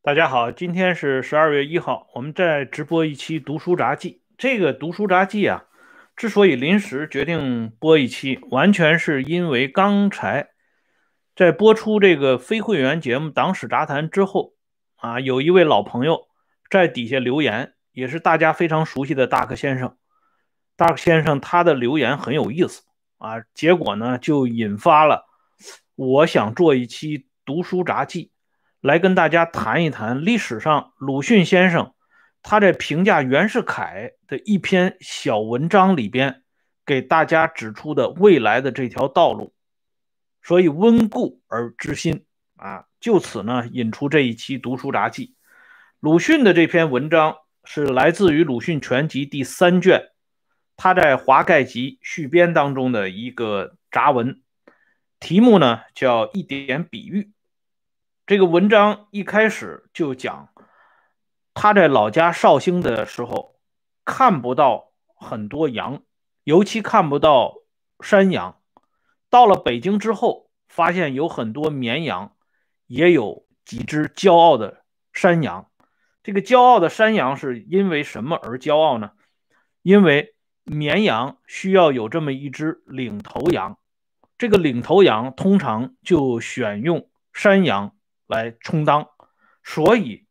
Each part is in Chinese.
大家好，今天是十二月一号，我们在直播一期《读书杂记》。这个《读书杂记》啊，之所以临时决定播一期，完全是因为刚才在播出这个非会员节目《党史杂谈》之后啊，有一位老朋友在底下留言，也是大家非常熟悉的大克先生。大克先生他的留言很有意思啊，结果呢就引发了我想做一期《读书杂记》。来跟大家谈一谈历史上鲁迅先生他在评价袁世凯的一篇小文章里边给大家指出的未来的这条道路，所以温故而知新啊，就此呢引出这一期读书札记。鲁迅的这篇文章是来自于《鲁迅全集》第三卷，他在《华盖集》续编当中的一个杂文，题目呢叫一点比喻。这个文章一开始就讲，他在老家绍兴的时候看不到很多羊，尤其看不到山羊。到了北京之后，发现有很多绵羊，也有几只骄傲的山羊。这个骄傲的山羊是因为什么而骄傲呢？因为绵羊需要有这么一只领头羊，这个领头羊通常就选用山羊。来充当，所以，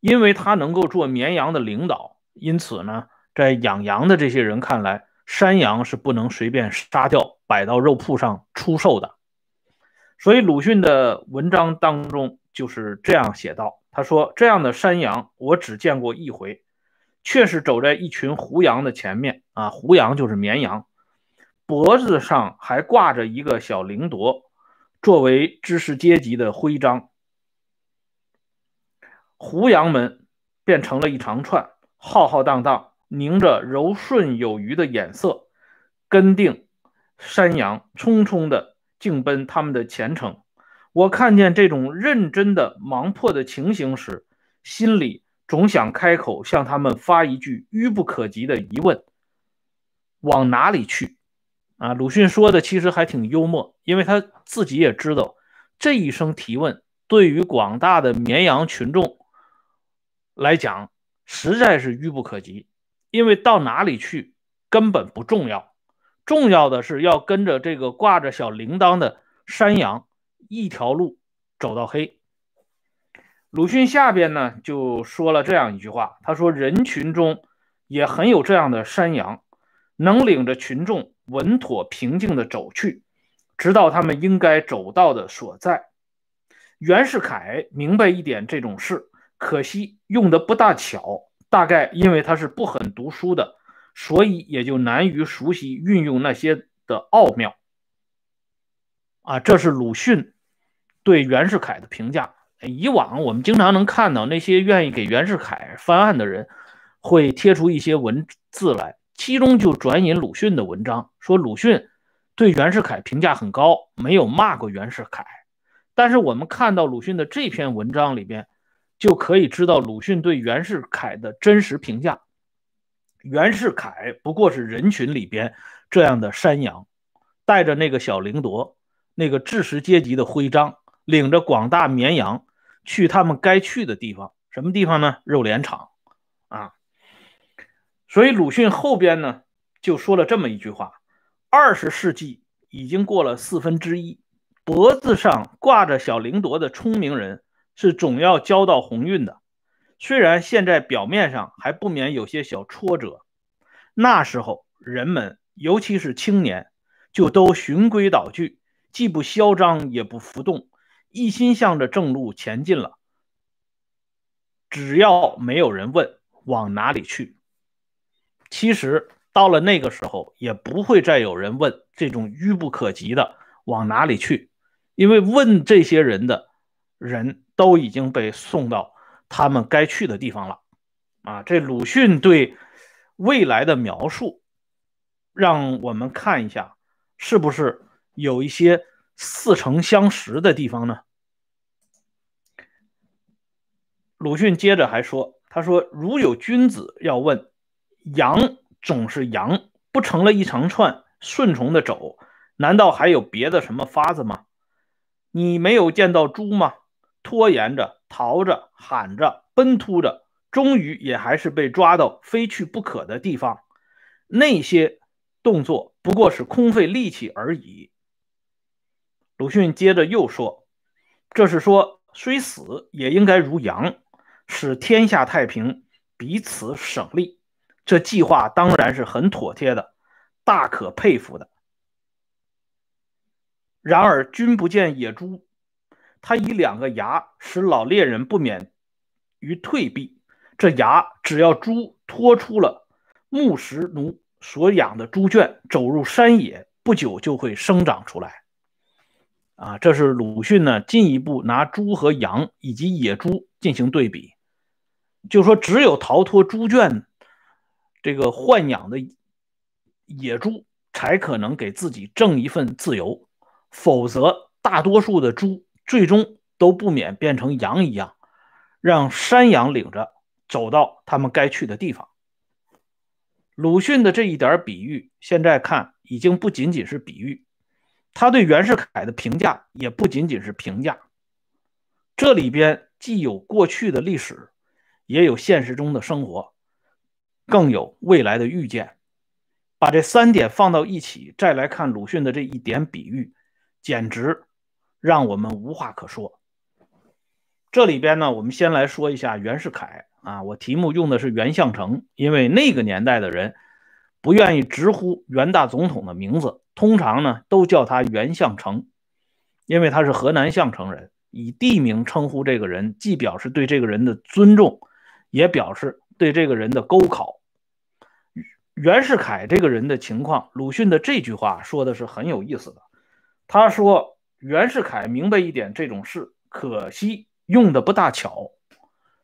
因为他能够做绵羊的领导，因此呢，在养羊的这些人看来，山羊是不能随便杀掉，摆到肉铺上出售的。所以鲁迅的文章当中就是这样写道：“他说，这样的山羊我只见过一回，却是走在一群胡羊的前面啊，胡羊就是绵羊，脖子上还挂着一个小铃铎。”作为知识阶级的徽章，胡杨们变成了一长串，浩浩荡荡，凝着柔顺有余的眼色，跟定山羊，匆匆的竞奔他们的前程。我看见这种认真的忙迫的情形时，心里总想开口向他们发一句愚不可及的疑问：往哪里去？啊，鲁迅说的其实还挺幽默，因为他自己也知道，这一声提问对于广大的绵羊群众来讲实在是愚不可及，因为到哪里去根本不重要，重要的是要跟着这个挂着小铃铛的山羊一条路走到黑。鲁迅下边呢就说了这样一句话，他说：“人群中也很有这样的山羊，能领着群众。”稳妥平静地走去，直到他们应该走到的所在。袁世凯明白一点这种事，可惜用的不大巧。大概因为他是不很读书的，所以也就难于熟悉运用那些的奥妙。啊，这是鲁迅对袁世凯的评价。以往我们经常能看到那些愿意给袁世凯翻案的人，会贴出一些文字来。其中就转引鲁迅的文章，说鲁迅对袁世凯评价很高，没有骂过袁世凯。但是我们看到鲁迅的这篇文章里边，就可以知道鲁迅对袁世凯的真实评价。袁世凯不过是人群里边这样的山羊，带着那个小铃铎，那个知识阶级的徽章，领着广大绵羊去他们该去的地方。什么地方呢？肉联厂啊。所以鲁迅后边呢就说了这么一句话：二十世纪已经过了四分之一，脖子上挂着小铃铎的聪明人是总要交到鸿运的。虽然现在表面上还不免有些小挫折，那时候人们尤其是青年就都循规蹈矩，既不嚣张也不浮动，一心向着正路前进了。只要没有人问往哪里去。其实到了那个时候，也不会再有人问这种愚不可及的往哪里去，因为问这些人的人都已经被送到他们该去的地方了。啊，这鲁迅对未来的描述，让我们看一下，是不是有一些似曾相识的地方呢？鲁迅接着还说：“他说，如有君子要问。”羊总是羊，不成了一长串，顺从的走，难道还有别的什么法子吗？你没有见到猪吗？拖延着逃着、喊着、奔突着，终于也还是被抓到非去不可的地方。那些动作不过是空费力气而已。鲁迅接着又说：“这是说，虽死也应该如羊，使天下太平，彼此省力。这计划当然是很妥帖的，大可佩服的。然而君不见野猪，他以两个牙使老猎人不免于退避。这牙只要猪拖出了牧石奴所养的猪圈，走入山野，不久就会生长出来。”啊，这是鲁迅呢进一步拿猪和羊以及野猪进行对比，就说只有逃脱猪圈这个豢养的野猪，才可能给自己挣一份自由，否则大多数的猪最终都不免变成羊一样，让山羊领着走到他们该去的地方。鲁迅的这一点比喻，现在看已经不仅仅是比喻。他对袁世凯的评价也不仅仅是评价，这里边既有过去的历史，也有现实中的生活，更有未来的预见。把这三点放到一起，再来看鲁迅的这一点比喻，简直让我们无话可说。这里边呢，我们先来说一下袁世凯啊，我题目用的是袁向成，因为那个年代的人不愿意直呼袁大总统的名字。通常呢，都叫他袁向成，因为他是河南项城人，以地名称呼这个人，既表示对这个人的尊重，也表示对这个人的勾考。袁世凯这个人的情况，鲁迅的这句话说的是很有意思的。他说袁世凯明白一点这种事，可惜用的不大巧。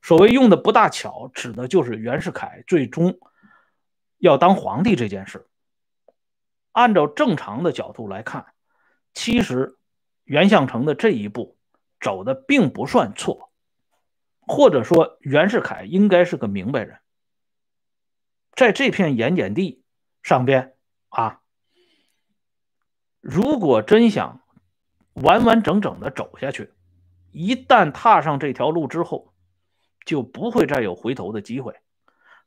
所谓用的不大巧，指的就是袁世凯最终要当皇帝这件事。按照正常的角度来看，其实袁相成的这一步走的并不算错，或者说袁世凯应该是个明白人，在这片盐碱地上边啊，如果真想完完整整的走下去，一旦踏上这条路之后，就不会再有回头的机会，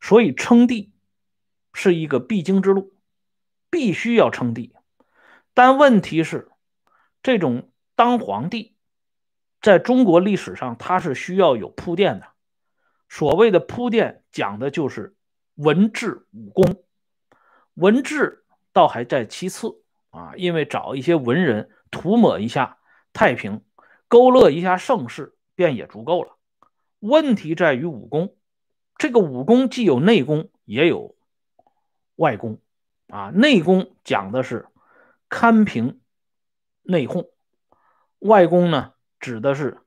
所以称帝是一个必经之路。必须要称帝，但问题是，这种当皇帝，在中国历史上，它是需要有铺垫的。所谓的铺垫，讲的就是文治武功。文治倒还在其次啊，因为找一些文人涂抹一下太平，勾勒一下盛世，便也足够了。问题在于武功，这个武功既有内功，也有外功。啊，内功讲的是堪平内讧，外功呢指的是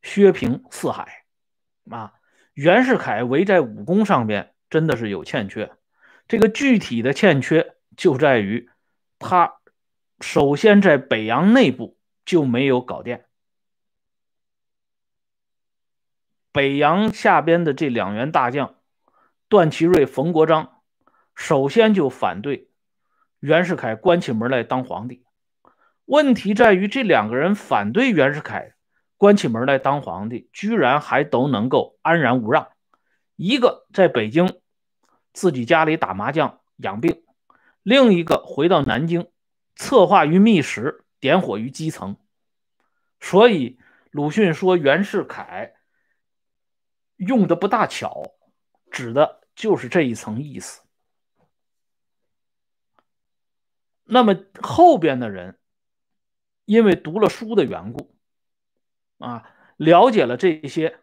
削平四海。啊，袁世凯围在武功上边真的是有欠缺，这个具体的欠缺就在于他首先在北洋内部就没有搞定，北洋下边的这两员大将段祺瑞、冯国璋。首先就反对袁世凯关起门来当皇帝。问题在于这两个人反对袁世凯关起门来当皇帝，居然还都能够安然无恙。一个在北京自己家里打麻将养病，另一个回到南京策划于密室，点火于基层。所以鲁迅说袁世凯用的不大巧，指的就是这一层意思。那么后边的人，因为读了书的缘故，啊，了解了这些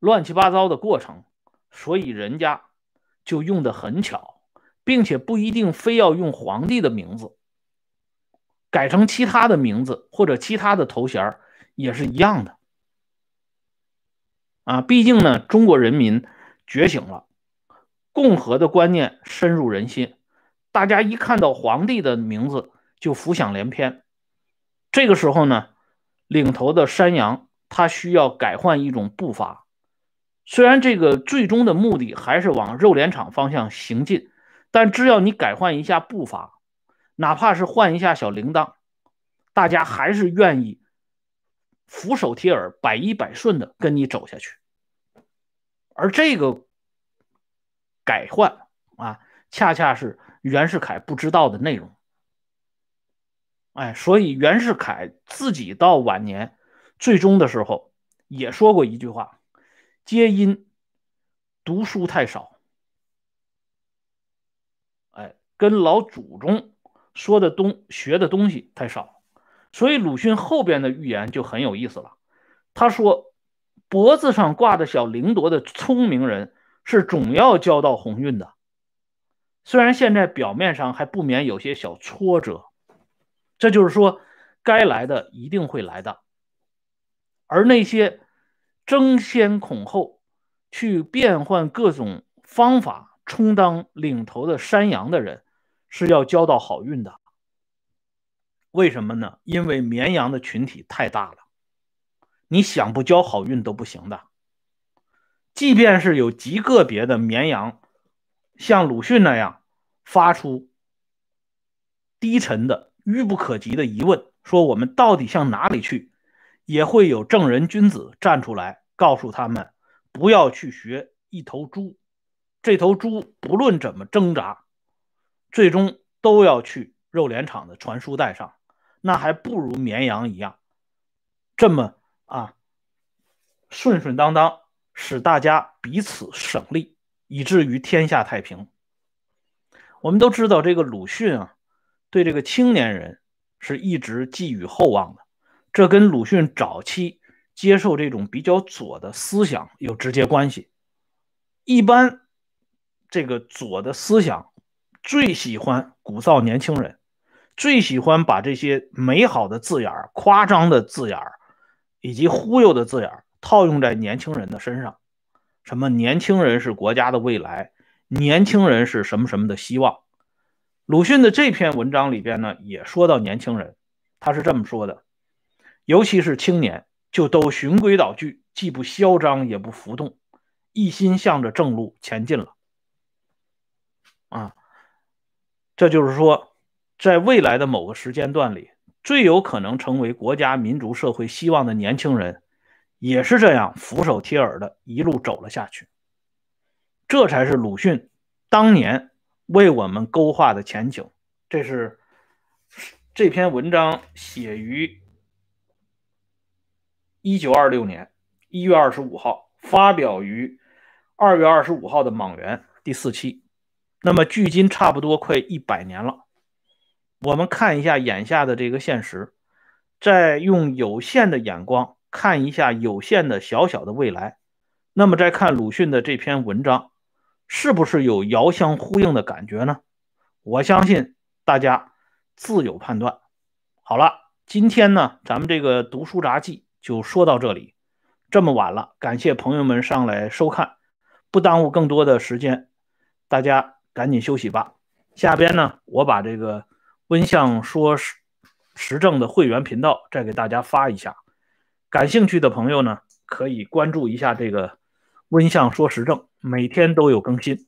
乱七八糟的过程，所以人家就用的很巧，并且不一定非要用皇帝的名字，改成其他的名字或者其他的头衔也是一样的。啊，毕竟呢，中国人民觉醒了，共和的观念深入人心。大家一看到皇帝的名字就浮想联翩，这个时候呢，领头的山羊他需要改换一种步伐，虽然这个最终的目的还是往肉联厂方向行进，但只要你改换一下步伐，哪怕是换一下小铃铛，大家还是愿意俯首帖耳、百依百顺的跟你走下去。而这个改换啊，恰恰是袁世凯不知道的内容。哎，所以袁世凯自己到晚年最终的时候也说过一句话：“皆因读书太少。”哎，跟老祖宗说的东学的东西太少。所以鲁迅后边的预言就很有意思了。他说：“脖子上挂着小铃铎的聪明人是总要交到鸿运的，虽然现在表面上还不免有些小挫折。这就是说，该来的一定会来的。而那些争先恐后去变换各种方法充当领头的山羊的人，是要交到好运的。”为什么呢？因为绵羊的群体太大了，你想不交好运都不行的。即便是有极个别的绵羊，像鲁迅那样发出低沉的、愚不可及的疑问，说我们到底向哪里去，也会有正人君子站出来告诉他们，不要去学一头猪，这头猪不论怎么挣扎，最终都要去肉联厂的传输带上。那还不如绵羊一样，这么啊顺顺当当，使大家彼此省力，以至于天下太平。我们都知道，这个鲁迅啊，对这个青年人是一直寄予厚望的，这跟鲁迅早期接受这种比较左的思想有直接关系。一般这个左的思想最喜欢鼓噪年轻人。最喜欢把这些美好的字眼、夸张的字眼，以及忽悠的字眼套用在年轻人的身上。什么年轻人是国家的未来，年轻人是什么什么的希望。鲁迅的这篇文章里边呢，也说到年轻人，他是这么说的：尤其是青年，就都循规蹈矩，既不嚣张，也不浮动，一心向着正路前进了。啊，这就是说。在未来的某个时间段里，最有可能成为国家民族社会希望的年轻人，也是这样俯首帖耳的一路走了下去。这才是鲁迅当年为我们勾画的前景。这是这篇文章写于一九二六年一月二十五号，发表于二月二十五号的《莽原》第四期。那么，距今差不多快一百年了。我们看一下眼下的这个现实，再用有限的眼光看一下有限的小小的未来，那么再看鲁迅的这篇文章，是不是有遥相呼应的感觉呢？我相信大家自有判断。好了，今天呢，咱们这个读书杂记就说到这里。这么晚了，感谢朋友们上来收看，不耽误更多的时间，大家赶紧休息吧。下边呢，我把这个。温相说时时政的会员频道，再给大家发一下。感兴趣的朋友呢，可以关注一下这个温相说时政，每天都有更新。